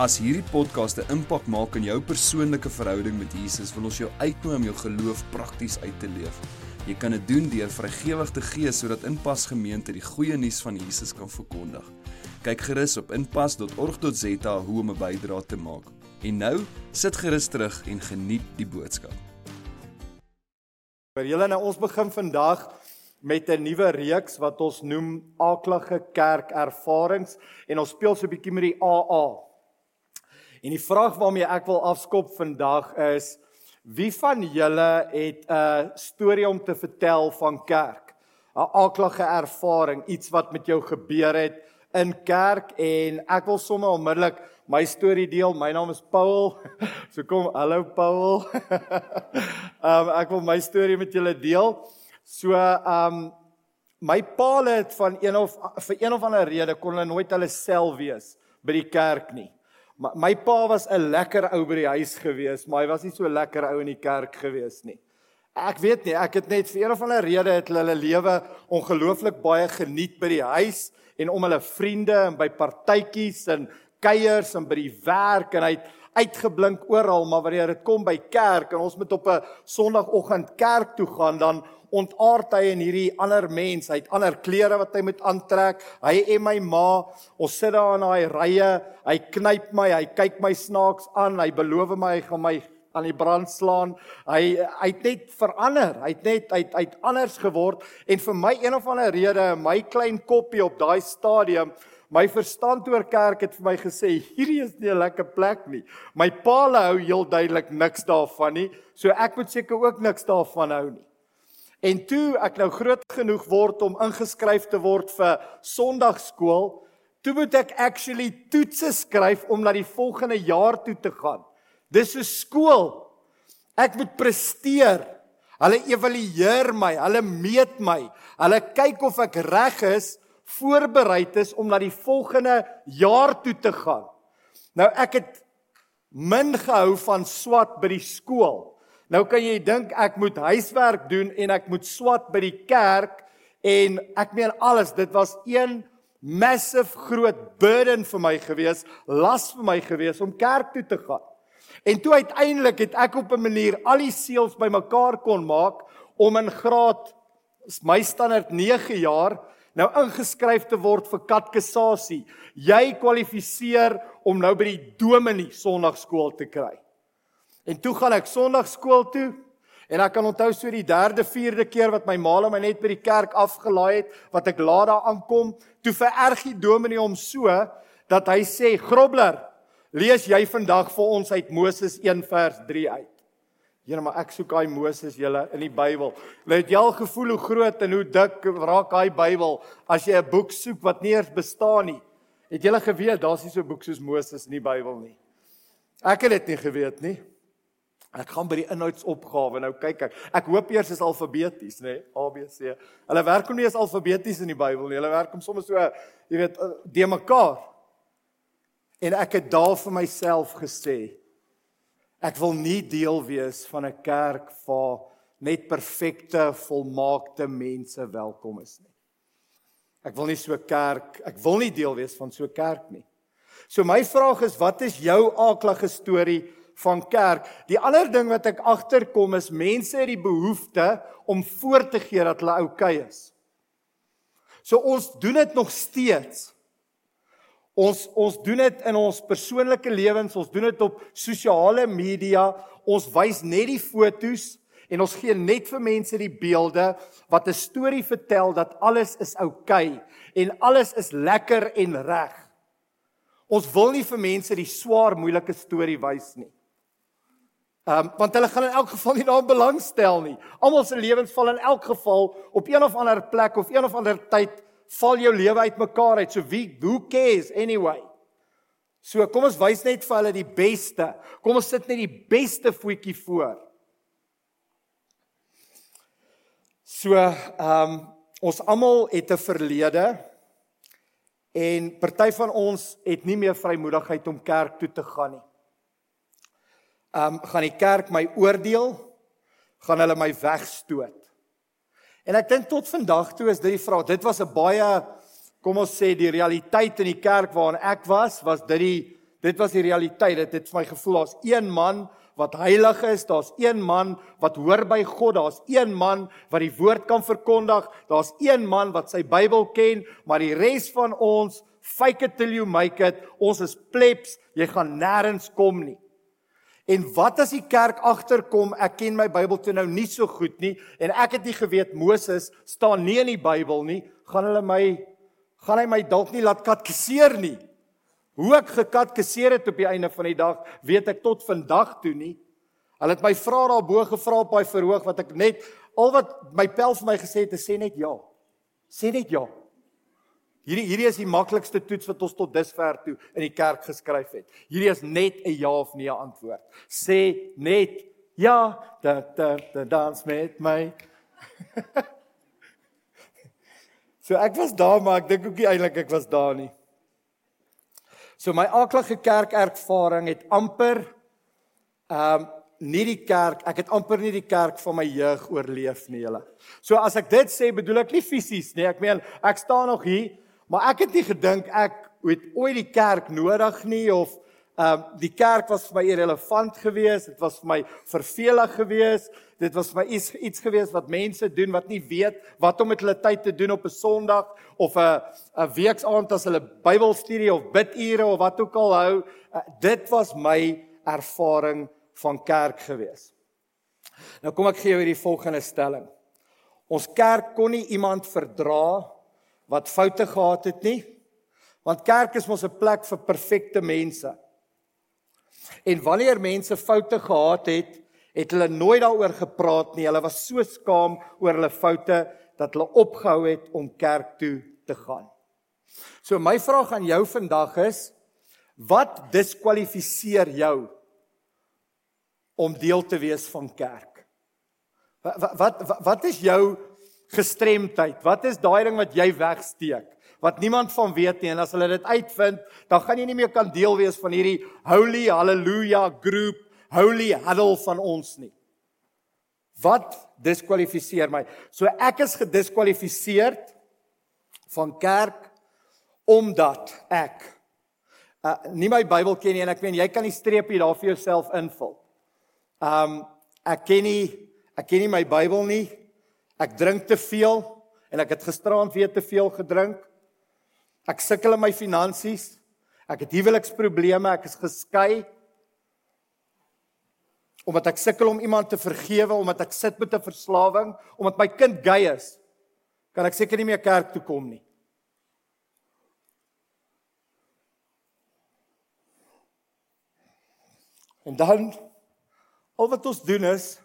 As hierdie podcast 'n impak maak in jou persoonlike verhouding met Jesus, wil ons jou uitnooi om jou geloof prakties uit te leef. Jy kan dit doen deur vrygewig te gee sodat Inpas Gemeente die goeie nuus van Jesus kan verkondig. Kyk gerus op inpas.org.za hoe om 'n bydrae te maak. En nou, sit gerus terug en geniet die boodskap. Vir julle nou ons begin vandag met 'n nuwe reeks wat ons noem Aaklige Kerk Ervarings en ons speel so 'n bietjie met die AA. En die vraag waarmee ek wil afskop vandag is wie van julle het 'n storie om te vertel van kerk? 'n Aaklige ervaring, iets wat met jou gebeur het in kerk en ek wil sommer onmiddellik my storie deel. My naam is Paul. So kom, hallo Paul. um ek wil my storie met julle deel. So um my pa het van een of vir een of ander rede kon hulle nooit hulle self wees by die kerk nie. My, my pa was 'n lekker ou by die huis gewees, maar hy was nie so lekker ou in die kerk gewees nie. Ek weet nie, ek het net vir een of ander rede het hulle lewe ongelooflik baie geniet by die huis en om hulle vriende en by partytjies en kuiers en by die werk en hy het uitgeblink oral, maar wanneer dit kom by kerk en ons moet op 'n Sondagoggend kerk toe gaan, dan ontaard hy in hierdie ander mens. Hy het ander klere wat hy moet aantrek. Hy en my ma, ons sit daar in daai rye. Hy knyp my, hy kyk my snaaks aan. Hy beloof my hy gaan my aan die brand slaan. Hy hy het net verander. Hy het net hy het anders geword en vir my een of ander rede, my klein koppie op daai stadium My verstand oor kerk het vir my gesê hierdie is nie 'n lekker plek nie. My pa hou heel duidelik niks daarvan nie. So ek moet seker ook niks daarvan hou nie. En toe ek nou groot genoeg word om ingeskryf te word vir Sondagskool, toe moet ek actually toetse skryf om na die volgende jaar toe te gaan. Dis 'n skool. Ek moet presteer. Hulle evalueer my, hulle meet my. Hulle kyk of ek reg is, voorberei is om na die volgende jaar toe te gaan. Nou ek het min gehou van swat by die skool. Nou kan jy dink ek moet huiswerk doen en ek moet swat by die kerk en ek meen alles dit was een massive groot burden vir my gewees, las vir my gewees om kerk toe te gaan. En toe uiteindelik het ek op 'n manier al die seels bymekaar kon maak om in graad my standaard 9 jaar nou ingeskryf te word vir katkesasie. Jy kwalifiseer om nou by die dominee Sondagskool te kry. En toe gaan ek Sondagskool toe en ek kan onthou so die 3de, 4de keer wat my ma my net by die kerk afgelaai het, wat ek laat daar aankom, toe vererg die dominee hom so dat hy sê: "Grobler, lees jy vandag vir ons uit Moses 1 vers 3 uit." Here, maar ek soek daai Moses julle in die Bybel. Jy het jy al gevoel hoe groot en hoe dik raak daai Bybel as jy 'n boek soek wat nie eers bestaan nie. Het julle geweet daar's nie so 'n boek soos Moses in die Bybel nie? Ek het dit nie geweet nie. Ek gaan by die inhoudsopgawe nou kyk ek. Ek hoop eers is alfabeties, nê? Nee, A B C. Hulle werk hom nie as alfabeties in die Bybel nie. Hulle werk hom sommer so, jy weet, eh, de mekaar. En ek het daar vir myself gesê, ek wil nie deel wees van 'n kerk waar net perfekte, volmaakte mense welkom is nie. Ek wil nie so kerk, ek wil nie deel wees van so kerk nie. So my vraag is, wat is jou aaklige storie? Van kerk. Die ander ding wat ek agterkom is mense het die behoefte om voor te gee dat hulle oukei okay is. So ons doen dit nog steeds. Ons ons doen dit in ons persoonlike lewens, ons doen dit op sosiale media. Ons wys net die fotos en ons gee net vir mense die beelde wat 'n storie vertel dat alles is oukei okay en alles is lekker en reg. Ons wil nie vir mense die swaar moeilike storie wys nie. Ehm um, want hulle gaan in elk geval nie daarin belangstel nie. Almal se lewens val in elk geval op een of ander plek of een of ander tyd val jou lewe uitmekaar uit. So wie who cares anyway? So kom ons wys net vir hulle die beste. Kom ons sit net die beste voetjie voor. So, ehm um, ons almal het 'n verlede en party van ons het nie meer vrymoedigheid om kerk toe te gaan nie. Ehm um, gaan die kerk my oordeel? Gaan hulle my wegstoot? En ek dink tot vandag toe is dit die vraag. Dit was 'n baie kom ons sê die realiteit in die kerk waarin ek was, was dit die dit was die realiteit. Dit het vir my gevoel daar's een man wat heilig is, daar's een man wat hoor by God, daar's een man wat die woord kan verkondig, daar's een man wat sy Bybel ken, maar die res van ons fake it till you make it. Ons is plebs, jy gaan nêrens kom nie. En wat as die kerk agterkom, ek ken my Bybel toe nou nie so goed nie en ek het nie geweet Moses staan nie in die Bybel nie, gaan hulle my gaan hy my dalk nie laat katkeseer nie. Hoe ek gekatkeseer het op die einde van die dag, weet ek tot vandag toe nie. Hulle het my vra daarbo gevra op daai verhoog wat ek net al wat my pel vir my gesê het, sê net ja. Sê net ja. Hierdie hierdie is die maklikste toets wat ons tot dusver toe in die kerk geskryf het. Hierdie is net 'n ja of nee antwoord. Sê net ja, da da da dans met my. so ek was daar, maar ek dink ook nie eintlik ek was daar nie. So my aaklige kerkervaring het amper ehm um, nie die kerk, ek het amper nie die kerk van my jeug oorleef nie julle. So as ek dit sê, bedoel ek nie fisies nie. Ek meen, ek staan nog hier Maar ek het nie gedink ek het ooit die kerk nodig nie of ehm uh, die kerk was vir my irrelevant geweest, dit was vir my vervelig geweest. Dit was vir my iets iets geweest wat mense doen wat nie weet wat om met hulle tyd te doen op 'n Sondag of 'n 'n weeksaand as hulle Bybelstudie of bidure of wat ook al hou. Uh, dit was my ervaring van kerk geweest. Nou kom ek gee jou hierdie volgende stelling. Ons kerk kon nie iemand verdra wat foute gehad het nie. Want kerk is mos 'n plek vir perfekte mense. En wanneer mense foute gehad het, het hulle nooit daaroor gepraat nie. Hulle was so skaam oor hulle foute dat hulle opgehou het om kerk toe te gaan. So my vraag aan jou vandag is wat diskwalifiseer jou om deel te wees van kerk? Wat wat wat, wat is jou gestremdheid? Wat is daai ding wat jy wegsteek? Wat niemand van weet nie en as hulle dit uitvind, dan gaan jy nie meer kan deel wees van hierdie holy hallelujah group, holy huddle van ons nie. Wat diskwalifiseer my? So ek is gediskwalifiseer van kerk omdat ek uh, nie my Bybel ken nie en ek meen jy kan die streepie daar vir jouself invul. Um ek ken nie ek ken nie my Bybel nie. Ek drink te veel en ek het gisteraand weer te veel gedrink. Ek sukkel in my finansies. Ek het huweliksprobleme, ek is geskei. Omdat ek sukkel om iemand te vergewe, omdat ek sit met 'n verslawing, omdat my kind gay is, kan ek seker nie meer kerk toe kom nie. En dan al wat ons doen is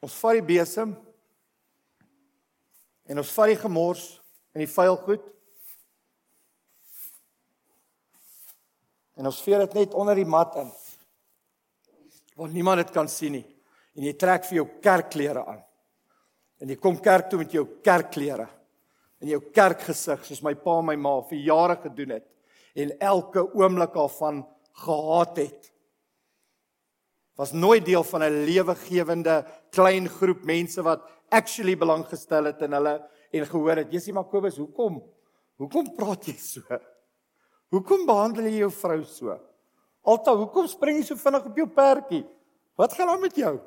ons vat die besem En ons vat die gemors en die vuil goed. En ons veer dit net onder die mat in. Waar niemand dit kan sien nie. En jy trek vir jou kerkklere aan. En jy kom kerk toe met jou kerkklere en jou kerkgesig soos my pa en my ma vir jare gedoen het en elke oomblik daarvan gehaat het. Was nooit deel van 'n lewegewende klein groep mense wat actually belang gestel het in hulle en gehoor het, "Jessie Makobus, hoekom? Hoekom praat jy so? Hoekom behandel jy jou vrou so? Alta, hoekom spring jy so vinnig op jou perdjie? Wat gaan aan met jou?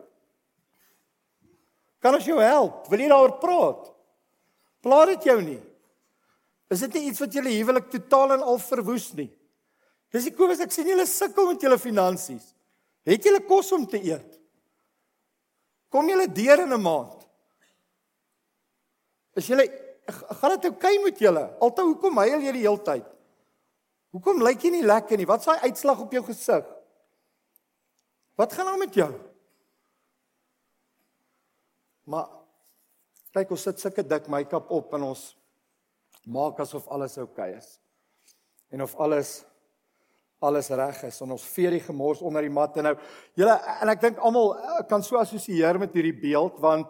Kan ons jou help? Wil jy daaroor praat? Plaat dit jou nie? Is dit nie iets wat julle huwelik totaal en al verwoes nie? Dis ek Kobus, ek sien julle sukkel met julle finansies. Het julle kos om te eet? Kom julle deur in 'n maand? Is julle gaan dit oukei met julle? Altyd hoekom huil jy die hele tyd? Hoekom lyk jy nie lekker nie? Wat s'aai uitslag op jou gesig? Wat gaan aan met jou? Maar kyk ons sit sulke dik make-up op en ons maak asof alles oukei is. En of alles alles reg is en ons veer die gemors onder die mat en nou julle en ek dink almal kan so assosieer met hierdie beeld want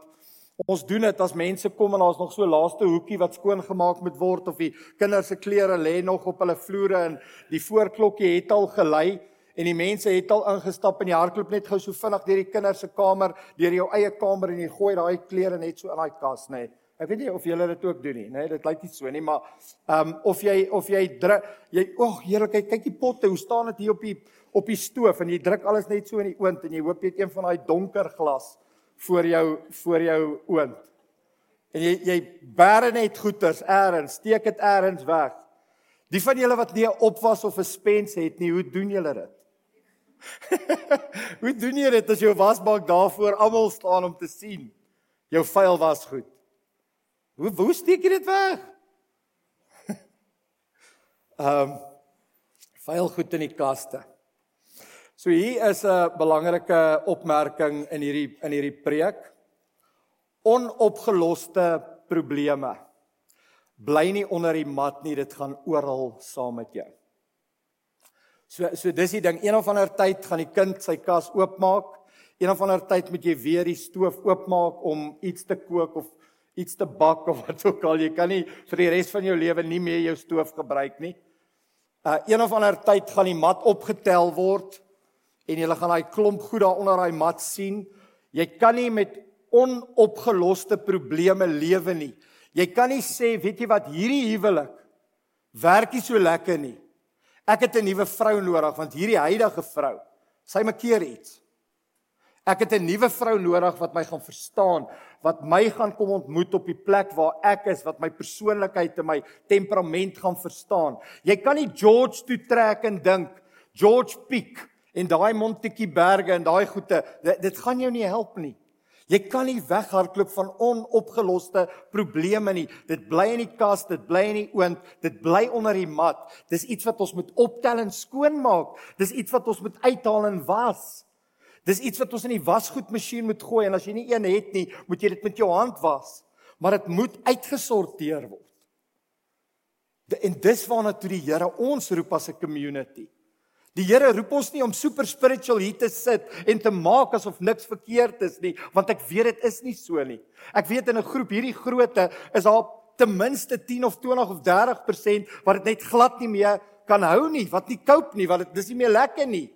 Ons doen dit as mense kom en daar's nog so laaste hoekie wat skoon gemaak moet word of die kinders se klere lê nog op hulle vloere en die voorklokkie het al gelei en die mense het al ingestap en die hardloop net gou so vinnig deur die kinders se kamer, deur jou eie kamer en jy gooi daai klere net so in daai kas, nê. Nee. Ek weet nie of julle dit ook doen nie, nê? Nee, dit lyk nie so nie, maar ehm um, of jy of jy druk jy o, oh, kyk kyk die potte, hoe staan dit hier op die op die stoof en jy druk alles net so in die oond en jy hoop jy het een van daai donker glas voor jou voor jou oond. En jy jy bære net goeters eers, steek dit eers weg. Die van julle wat nie 'n opwas of 'n spens het nie, hoe doen julle dit? hoe doen jy dit as jou wasbak daarvoor almal staan om te sien? Jou vuil was goed. Hoe hoe steek jy dit weg? Ehm um, vuil goed in die kaste. So hier is 'n belangrike opmerking in hierdie in hierdie preek. Onopgeloste probleme bly nie onder die mat nie, dit gaan oral saam met jou. So so dis die ding, een of ander tyd gaan die kind sy kas oopmaak. Een of ander tyd moet jy weer die stoof oopmaak om iets te kook of iets te bak of wat ook al. Jy kan nie vir die res van jou lewe nie meer jou stoof gebruik nie. Uh een of ander tyd gaan die mat opgetel word en jy gaan daai klomp goed daar onder daai mat sien. Jy kan nie met onopgeloste probleme lewe nie. Jy kan nie sê, weet jy wat, hierdie huwelik werk nie so lekker nie. Ek het 'n nuwe vrou nodig want hierdie huidige vrou, sy maak keer iets. Ek het 'n nuwe vrou nodig wat my gaan verstaan, wat my gaan kom ontmoet op die plek waar ek is, wat my persoonlikheid en my temperament gaan verstaan. Jy kan nie George toe trek en dink George Peak en daai Montetjie berge en daai goeie, dit, dit gaan jou nie help nie. Jy kan nie weghardloop van onopgeloste probleme nie. Dit bly in die kas, dit bly in die oond, dit bly onder die mat. Dis iets wat ons moet optel en skoonmaak. Dis iets wat ons moet uithaal en was. Dis iets wat ons in die wasgoedmasjien moet gooi en as jy nie een het nie, moet jy dit met jou hand was. Maar dit moet uitgesorteer word. En dis waarna toe die Here ons roep as 'n community. Die Here roep ons nie om super spiritual hier te sit en te maak asof niks verkeerd is nie, want ek weet dit is nie so nie. Ek weet in 'n groep hierdie grootte is daar ten minste 10 of 20 of 30% wat dit net glad nie meer kan hou nie, wat nie cope nie, wat dit dis nie meer lekker nie.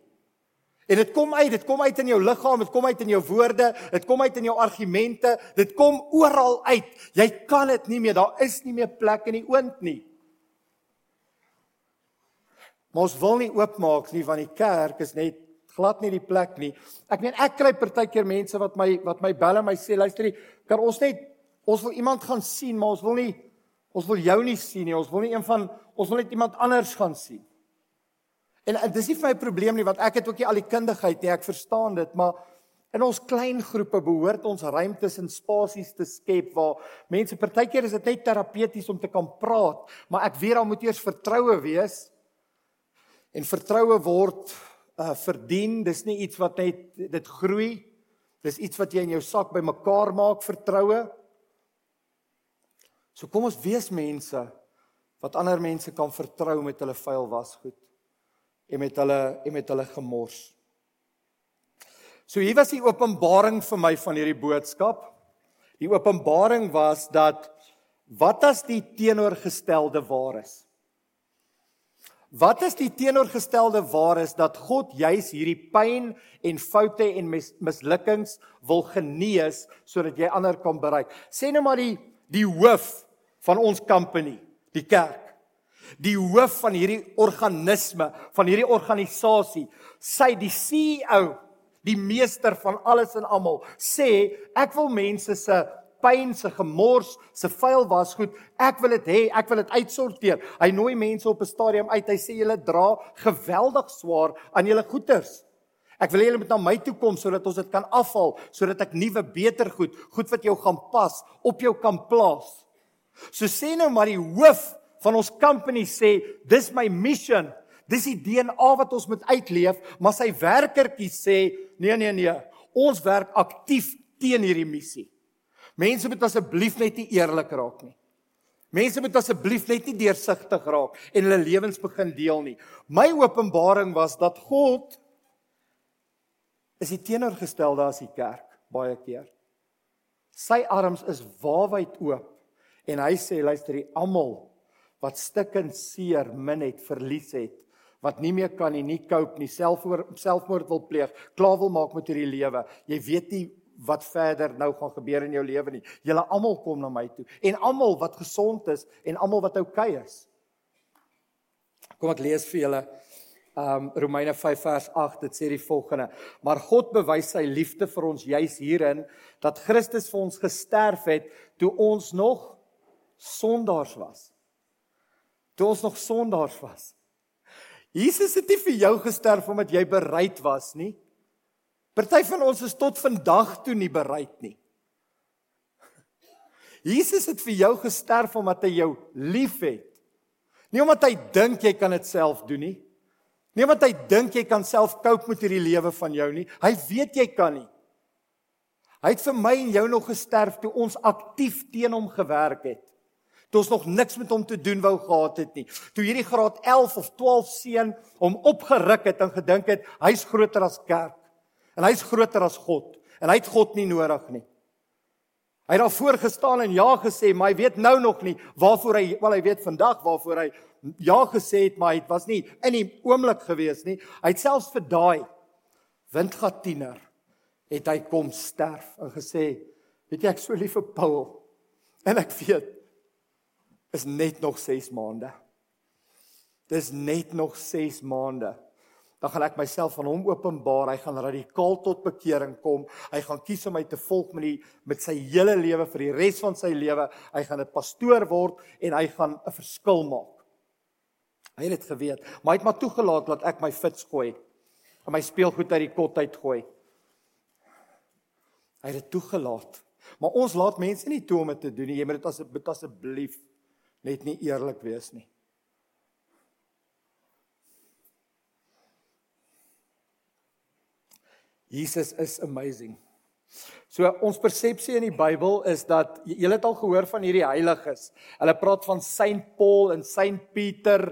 En dit kom uit, dit kom uit in jou liggaam, dit kom uit in jou woorde, dit kom uit in jou argumente, dit kom oral uit. Jy kan dit nie meer, daar is nie meer plek in die oond nie. Maar ons wil nie oopmaak nie want die kerk is net glad nie die plek nie. Ek meen ek kry partykeer mense wat my wat my bel en my sê luister, kan ons net ons wil iemand gaan sien, maar ons wil nie ons wil jou nie sien nie. Ons wil nie een van ons wil net iemand anders gaan sien. En, en dis nie vir my probleem nie want ek het ook nie al die kundigheid nie, ek verstaan dit, maar in ons klein groepe behoort ons ruimtes en spasies te skep waar mense partykeer is dit net terapeuties om te kan praat, maar ek weet daar moet eers vertroue wees. En vertroue word uh verdien, dis nie iets wat net dit groei. Dis iets wat jy in jou sak bymekaar maak, vertroue. So kom ons wees mense wat ander mense kan vertrou met hulle vuil wasgoed en met hulle en met hulle gemors. So hier was die openbaring vir my van hierdie boodskap. Die openbaring was dat wat as die teenoorgestelde waar is? Wat as die teenoorgestelde waar is dat God juis hierdie pyn en foute en mis, mislukkings wil genees sodat jy ander kan bereik? Sê nou maar die die hoof van ons company, die kerk die hoof van hierdie organisme, van hierdie organisasie, sy die CEO, die meester van alles en almal, sê ek wil mense se pyn, se gemors, se vuil wasgoed, ek wil dit hê, ek wil dit uitsorteer. Hy nooi mense op 'n stadium uit. Hy sê julle dra geweldig swaar aan julle goederes. Ek wil hê julle moet na my toe kom sodat ons dit kan afhaal, sodat ek nuwe, beter goed, goed wat jou gaan pas, op jou kan plaas. So sê nou maar die hoof van ons company sê dis my mission. Dis die DNA wat ons moet uitleef, maar sy werkertjie sê nee nee nee, ons werk aktief teen hierdie missie. Mense moet asseblief net nie eerlik raak nie. Mense moet asseblief net nie deursigtig raak en hulle lewens begin deel nie. My openbaring was dat God is die teenoorgestelde as die kerk baie keer. Sy arms is waawyd oop en hy sê luister, die almal wat stikkend seer min het verlies het, wat nie meer kan nie, nie cope nie, selfmoord selfmoord wil pleeg, klaar wil maak met hierdie lewe. Jy weet nie wat verder nou gaan gebeur in jou lewe nie. Julle almal kom na my toe. En almal wat gesond is en almal wat oukei is. Kom ek lees vir julle um Romeine 5 vers 8 dit sê die volgende. Maar God bewys sy liefde vir ons juis hierin dat Christus vir ons gesterf het toe ons nog sondaars was. Toe ons nog sondaars was. Jesus het nie vir jou gesterf omdat jy bereid was nie party van ons is tot vandag toe nie bereid nie Jesus het vir jou gesterf omdat hy jou liefhet nie omdat hy dink jy kan dit self doen nie Nie want hy dink jy kan self cope met hierdie lewe van jou nie. Hy weet jy kan nie. Hy het vir my en jou nog gesterf toe ons aktief teen hom gewerk het. Toe ons nog niks met hom te doen wou gehad het nie. Toe hierdie graad 11 of 12 seun hom opgeruk het en gedink het hy's groter as kerk en hy's groter as God en hy het God nie nodig nie. Hy het daarvoor gestaan en ja gesê, maar hy weet nou nog nie waarvoor hy wel hy weet vandag waarvoor hy ja gesê het, maar dit was nie in die oomblik gewees nie. Hy het selfs vir daai windgat tiener het hy kom sterf en gesê, weet jy ek so lief vir Paul en ek weet is net nog 6 maande. Dis net nog 6 maande. Dan gaan ek myself aan hom openbaar. Hy gaan radikaal tot bekering kom. Hy gaan kies om my te volg met die met sy hele lewe vir die res van sy lewe. Hy gaan 'n pastoor word en hy gaan 'n verskil maak. Hy het dit geweet, maar hy het maar toegelaat dat ek my fits gooi en my speelgoed uit die kot uit gooi. Hy het dit toegelaat. Maar ons laat mense nie toe om dit te doen nie. Jy moet dit as asseblief net nie eerlik wees nie. Jesus is amazing. So ons persepsie in die Bybel is dat jy het al gehoor van hierdie heiliges. Hulle praat van Saint Paul en Saint Peter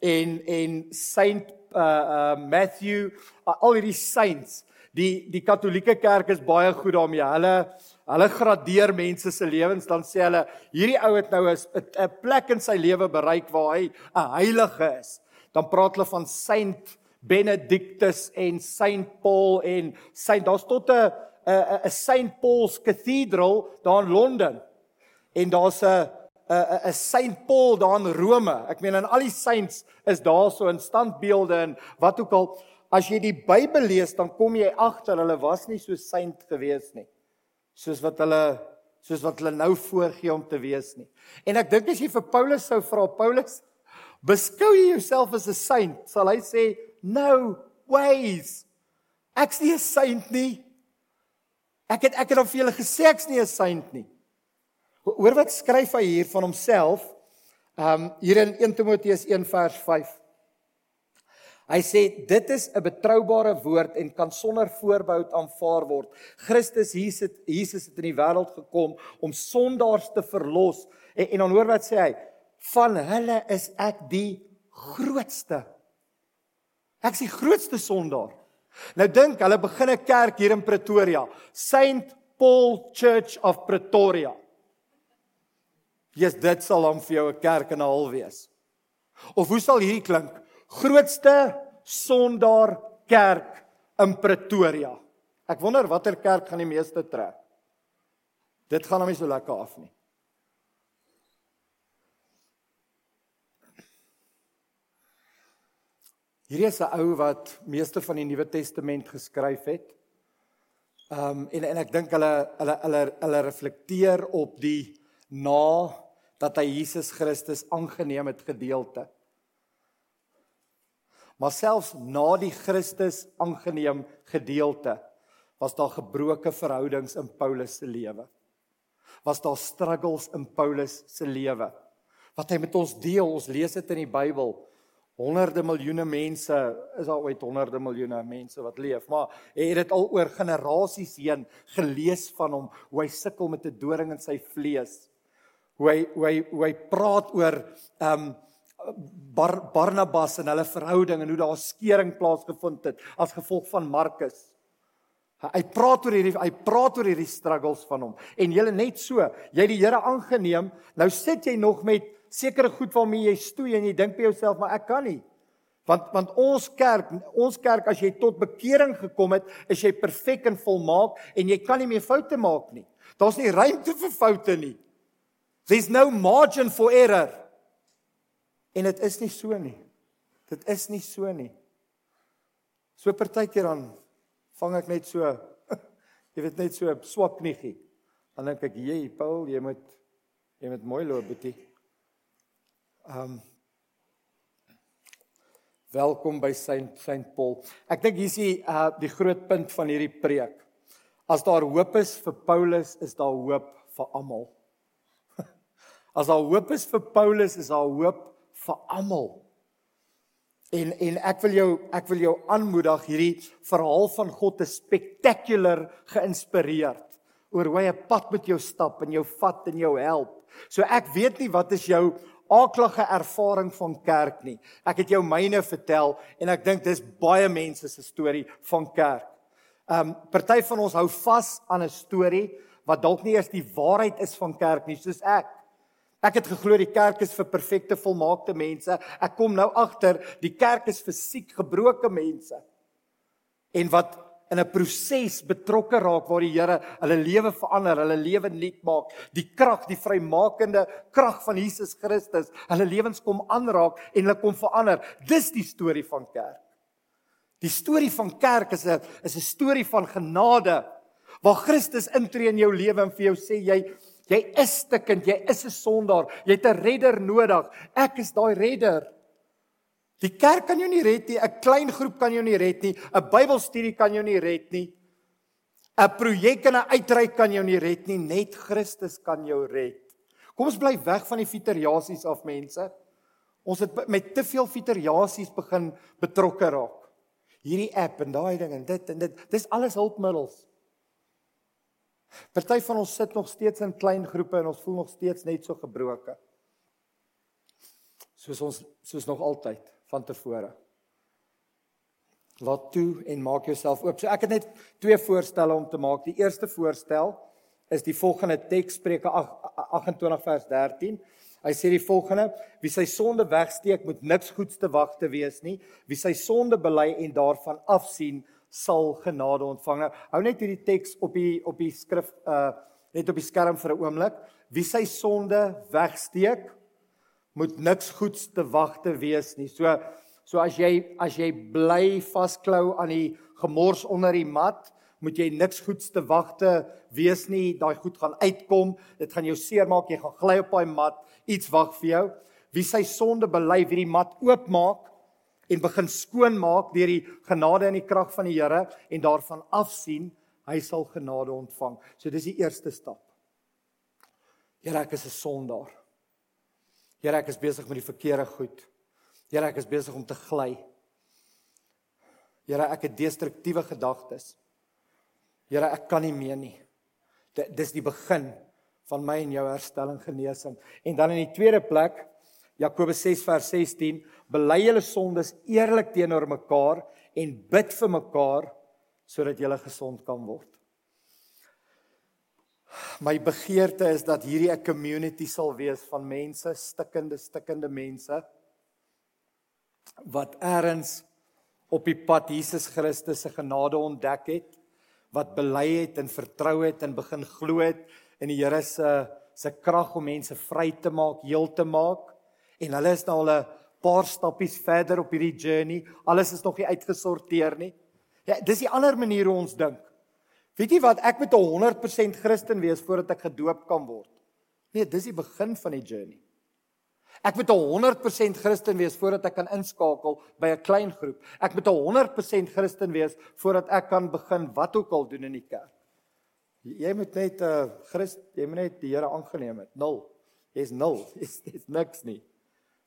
en en Saint uh uh Matthew uh, al hierdie saints die die Katolieke Kerk is baie goed daarmee. Hulle hulle gradeer mense se lewens dan sê hulle hierdie ou het nou 'n plek in sy lewe bereik waar hy 'n heilige is. Dan praat hulle van Saint Benedictus en Saint Paul en Saint daar's tot 'n 'n 'n Saint Paul's Cathedral daar in Londen. En daar's 'n 'n 'n Saint Paul daar in Rome. Ek meen en al die saints is daar so in standbeelde en wat ook al. As jy die Bybel lees, dan kom jy agter hulle was nie so saint gewees nie. Soos wat hulle soos wat hulle nou voorgee om te wees nie. En ek dink as jy vir Paulus sou vra, Paulus, beskou jy jouself as 'n saint? Sal hy sê, "No ways. Ek's nie 'n saint nie." Ek het ek het al vir julle gesê ek's nie 'n saint nie. Hoor wat skryf hy hier van homself? Um hier in 1 Timoteus 1 vers 5. Hy sê dit is 'n betroubare woord en kan sonder voorbehoud aanvaar word. Christus Jesus Jesus het in die wêreld gekom om sondaars te verlos. En, en dan hoor wat sê hy? Van hulle is ek die grootste. Ek is die grootste sondaar. Nou dink, hulle begin 'n kerk hier in Pretoria, Saint Paul Church of Pretoria. Jesus dit sal dan vir jou 'n kerk en 'n hal wees. Of hoe sal hierdie klink? Grootste sondaar kerk in Pretoria. Ek wonder watter kerk gaan die meeste trek. Dit gaan hom nie so lekker af nie. Hierdie is 'n ou wat meeste van die Nuwe Testament geskryf het. Ehm um, en en ek dink hulle hulle hulle hulle reflekteer op die na dat hy Jesus Christus aangeneem het gedeelte. Maar selfs na die Christus aangeneem gedeelte was daar gebroke verhoudings in Paulus se lewe. Was daar struggles in Paulus se lewe wat hy met ons deel. Ons lees dit in die Bybel. Honderde miljoene mense, is daar ooit honderde miljoene mense wat leef, maar hy het dit al oor generasies heen gelees van hom hoe hy sukkel met 'n doring in sy vlees hoe hy hoe hy hoe hy praat oor ehm um, Bar, Barnabas en hulle verhouding en hoe daar skeuring plaasgevind het as gevolg van Markus. Hy praat oor hierdie hy praat oor hierdie struggles van hom. En jy net so, jy het die Here aangeneem, nou sit jy nog met sekere goed waarmee jy stoei en jy dink by jouself, maar ek kan nie. Want want ons kerk, ons kerk as jy tot bekering gekom het, is jy perfek en volmaak en jy kan nie meer foute maak nie. Daar's nie ruimte vir foute nie. There's no margin for error. En dit is nie so nie. Dit is nie so nie. So partykeer dan vang ek net so jy weet net so swak kniegie. Dan dink ek, "Jy, Paul, jy moet jy moet mooi loop, boetie." Ehm um, Welkom by Saint Saint Paul. Ek dink hier is die uh die groot punt van hierdie preek. As daar hoop is vir Paulus, is daar hoop vir almal. As daar hoop is vir Paulus, is daar hoop vir almal. En en ek wil jou ek wil jou aanmoedig hierdie verhaal van God is spectacular geïnspireerd oor hoe hy 'n pad met jou stap en jou vat en jou help. So ek weet nie wat is jou aaklige ervaring van kerk nie. Ek het jou myne vertel en ek dink dis baie mense se storie van kerk. Um party van ons hou vas aan 'n storie wat dalk nie eers die waarheid is van kerk nie, soos ek. Ek het geglo die kerk is vir perfekte volmaakte mense. Ek kom nou agter die kerk is vir siek gebroke mense. En wat in 'n proses betrokke raak waar die Here hulle lewe verander, hulle lewe nuut maak, die krag, die vrymakende krag van Jesus Christus, hulle lewens kom aanraak en hulle kom verander. Dis die storie van kerk. Die storie van kerk is 'n is 'n storie van genade waar Christus intree in jou lewe en vir jou sê jy Jy is stikkend, jy is 'n sondaar, jy het 'n redder nodig. Ek is daai redder. Die kerk kan jou nie red nie, 'n klein groep kan jou nie red nie, 'n Bybelstudie kan jou nie red nie. 'n Projek en 'n uitreik kan jou nie red nie, net Christus kan jou red. Kom ons bly weg van die fiteriasies af mense. Ons het met te veel fiteriasies begin betrokke raak. Hierdie app en daai ding en dit en dit, dis alles hulpmiddels. Party van ons sit nog steeds in klein groepe en ons voel nog steeds net so gebroken. Soos ons soos nog altyd van tevore. Laat toe en maak jouself oop. So ek het net twee voorstelle om te maak. Die eerste voorstel is die volgende teks Spreuke 28 vers 13. Hy sê die volgende: Wie sy sonde wegsteek, moet niks goeds te wag te wees nie. Wie sy sonde bely en daarvan afsien, sal genade ontvang. Nou, hou net hierdie teks op die op die skrif uh net op die skerm vir 'n oomblik. Wie sy sonde wegsteek, moet niks goeds te wagte wees nie. So so as jy as jy bly vasklou aan die gemors onder die mat, moet jy niks goeds te wagte wees nie. Daai goed gaan uitkom. Dit gaan jou seermaak. Jy gaan gly op daai mat. Iets wag vir jou. Wie sy sonde bely, wie die mat oopmaak, en begin skoonmaak deur die genade en die krag van die Here en daarvan afsien hy sal genade ontvang. So dis die eerste stap. Here ek is 'n sondaar. Here ek is besig met die verkeerde goed. Here ek is besig om te gly. Here ek het destruktiewe gedagtes. Here ek kan nie meer nie. Dis die begin van my en jou herstelling genesing. En dan in die tweede plek Jakobus 6 vers 16 bely julle sondes eerlik teenoor mekaar en bid vir mekaar sodat julle gesond kan word. My begeerte is dat hierdie 'n community sal wees van mense, stikkende stikkende mense wat eers op die pad Jesus Christus se genade ontdek het, wat bely het en vertrou het en begin glo het in die Here se se krag om mense vry te maak, heel te maak en hulle is nou al 'n paar stappies verder op hierdie journey. Alles is nog nie uitgesorteer nie. Ja, dis die ander manier hoe ons dink. Weet jy wat, ek moet 100% Christen wees voordat ek gedoop kan word. Nee, dis die begin van die journey. Ek moet 100% Christen wees voordat ek kan inskakel by 'n klein groep. Ek moet 100% Christen wees voordat ek kan begin wat ook al doen in die kerk. Jy moet net 'n uh, Christ, jy moet net die Here aangeneem het. Nul. Jy's nul. Jy's niks nie.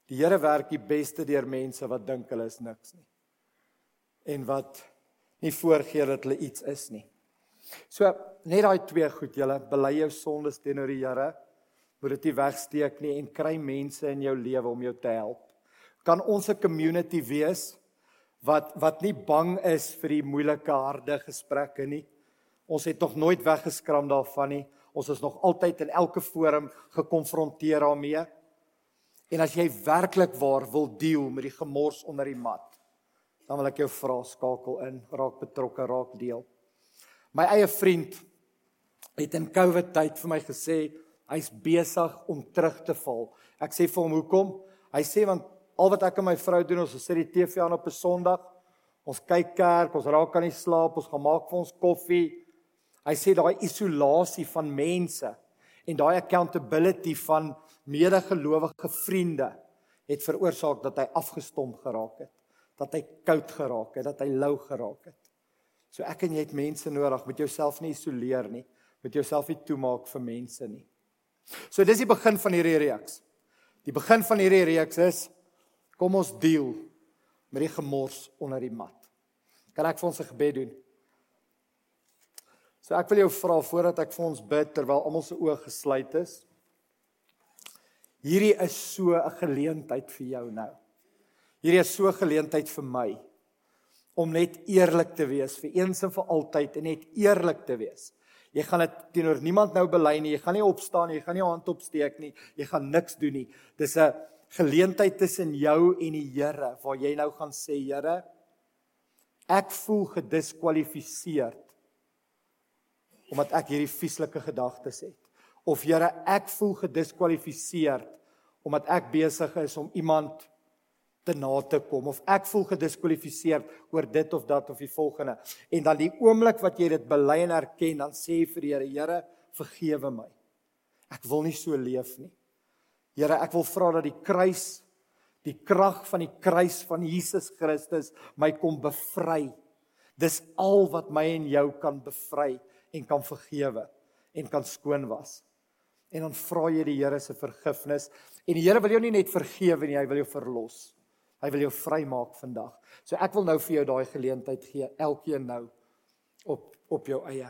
Die Here werk die beste deur mense wat dink hulle is niks nie. En wat nie voorgee dat hulle iets is nie. So net daai twee goed, julle bely jou sondes teenoor die Here, moet dit nie wegsteek nie en kry mense in jou lewe om jou te help. Kan ons 'n community wees wat wat nie bang is vir die moeilike harde gesprekke nie, Ons het nog nooit weggeskram daarvan nie. Ons is nog altyd in elke forum gekonfronteer daarmee. En as jy werklik waar wil deel met die gemors onder die mat, dan wil ek jou vra skakel in, raak betrokke, raak deel. My eie vriend het in COVID tyd vir my gesê hy's besig om terug te val. Ek sê vir hom hoekom? Hy sê want al wat ek en my vrou doen, ons sit die TV aan op 'n Sondag. Ons kyk kerk, ons raak aan die slaap, ons gaan maak vir ons koffie. Hy sê daai isolasie van mense en daai accountability van medegelowige vriende het veroorsaak dat hy afgestomp geraak het, dat hy koud geraak het, dat hy lou geraak het. So ek en jy het mense nodig, met jouself nie isoleer nie, met jouself nie toemaak vir mense nie. So dis die begin van hierdie reeks. Die begin van hierdie reeks is kom ons deel met die gemors onder die mat. Kan ek vir ons 'n gebed doen? So ek wil jou vra voordat ek vir ons bid terwyl almal se oë gesluit is. Hierdie is so 'n geleentheid vir jou nou. Hierdie is so 'n geleentheid vir my om net eerlik te wees vir eens en vir altyd en net eerlik te wees. Jy gaan dit teenoor niemand nou bely nie. Jy gaan nie opstaan nie. Jy gaan nie hand opsteek nie. Jy gaan niks doen nie. Dis 'n geleentheid tussen jou en die Here waar jy nou gaan sê, Here, ek voel gediskwalifiseer omdat ek hierdie vieslike gedagtes het. Of Here, ek voel gediskwalifiseer omdat ek besig is om iemand te na te kom of ek voel gediskwalifiseer oor dit of dat of die volgende. En dan die oomblik wat jy dit bely en erken, dan sê jy vir die Here, Here, vergewe my. Ek wil nie so leef nie. Here, ek wil vra dat die kruis, die krag van die kruis van Jesus Christus my kom bevry. Dis al wat my en jou kan bevry en kan vergewe en kan skoon was. En dan vra jy die Here se vergifnis en die Here wil jou nie net vergewe nie, hy wil jou verlos. Hy wil jou vrymaak vandag. So ek wil nou vir jou daai geleentheid gee, elkeen nou op op jou eie.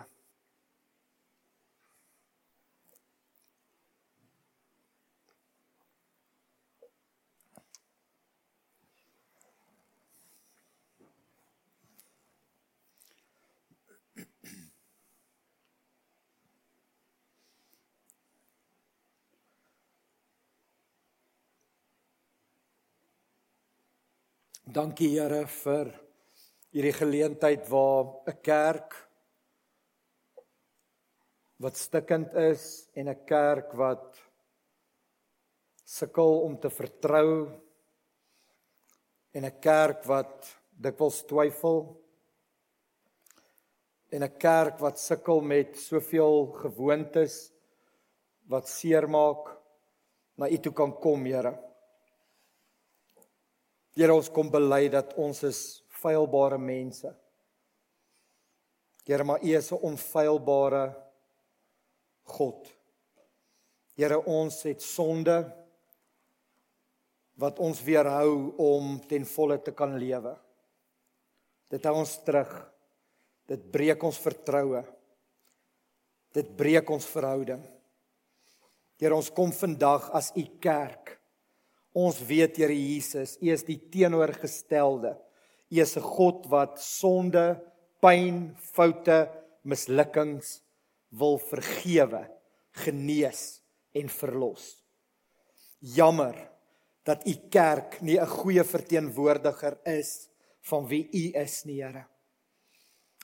Dankie Here vir hierdie geleentheid waar 'n kerk wat stikkend is en 'n kerk wat sukkel om te vertrou en 'n kerk wat dikwels twyfel en 'n kerk wat sukkel met soveel gewoontes wat seermaak na U toe kan kom Here. Here ons kom bely dat ons is feilbare mense. Here maar U is 'n onfeilbare God. Here ons het sonde wat ons weerhou om ten volle te kan lewe. Dit hou ons terug. Dit breek ons vertroue. Dit breek ons verhouding. Here ons kom vandag as u kerk Ons weet Here Jesus, U is die teenoorgestelde. U is 'n God wat sonde, pyn, foute, mislukkings wil vergewe, genees en verlos. Jammer dat u kerk nie 'n goeie verteenwoordiger is van wie u is nie, Here.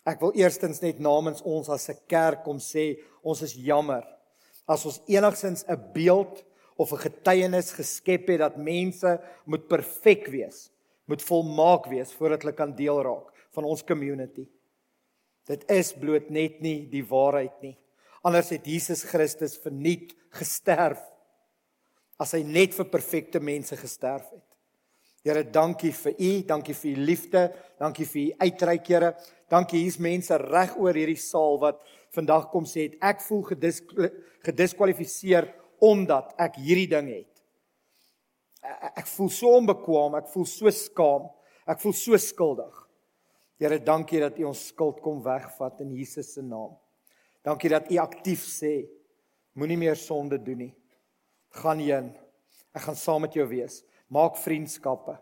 Ek wil eerstens net namens ons as 'n kerk kom sê, ons is jammer as ons enigsins 'n beeld of 'n getuienis geskep het dat mense moet perfek wees, moet volmaak wees voordat hulle kan deel raak van ons community. Dit is bloot net nie die waarheid nie. Anders het Jesus Christus verniet gesterf as hy net vir perfekte mense gesterf het. Here, dankie vir u, dankie vir u liefde, dankie vir u uitreik, Here. Dankie hier's mense reg oor hierdie saal wat vandag kom sê het ek voel gedis, gediskwalifiseer omdat ek hierdie ding het. Ek voel so onbekwaam, ek voel so skaam, ek voel so skuldig. Here, dankie dat U ons skuld kom wegvat in Jesus se naam. Dankie dat U aktief sê, moenie meer sonde doen nie. Gaan heen. Ek gaan saam met jou wees. Maak vriendskappe.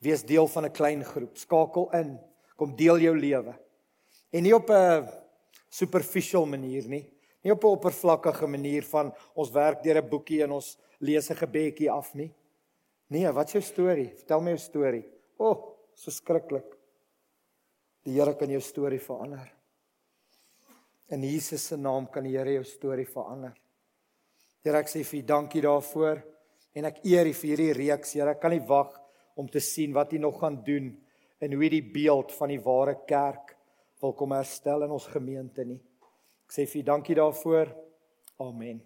Wees deel van 'n klein groep. Skakel in. Kom deel jou lewe. En nie op 'n superficial manier nie. Nie op 'n oppervlakkige manier van ons werk deur 'n boekie en ons lees 'n gebedjie af nie. Nee, wat is jou storie? Vertel my jou storie. O, oh, so skrikkelik. Die Here kan jou storie verander. In Jesus se naam kan die Here jou storie verander. Here, ek sê vir U dankie daarvoor en ek eer U vir hierdie reeks. Here, ek kan nie wag om te sien wat U nog gaan doen en hoe die beeld van die ware kerk wil kom herstel in ons gemeente nie. Ek sê vir U dankie daarvoor. Amen.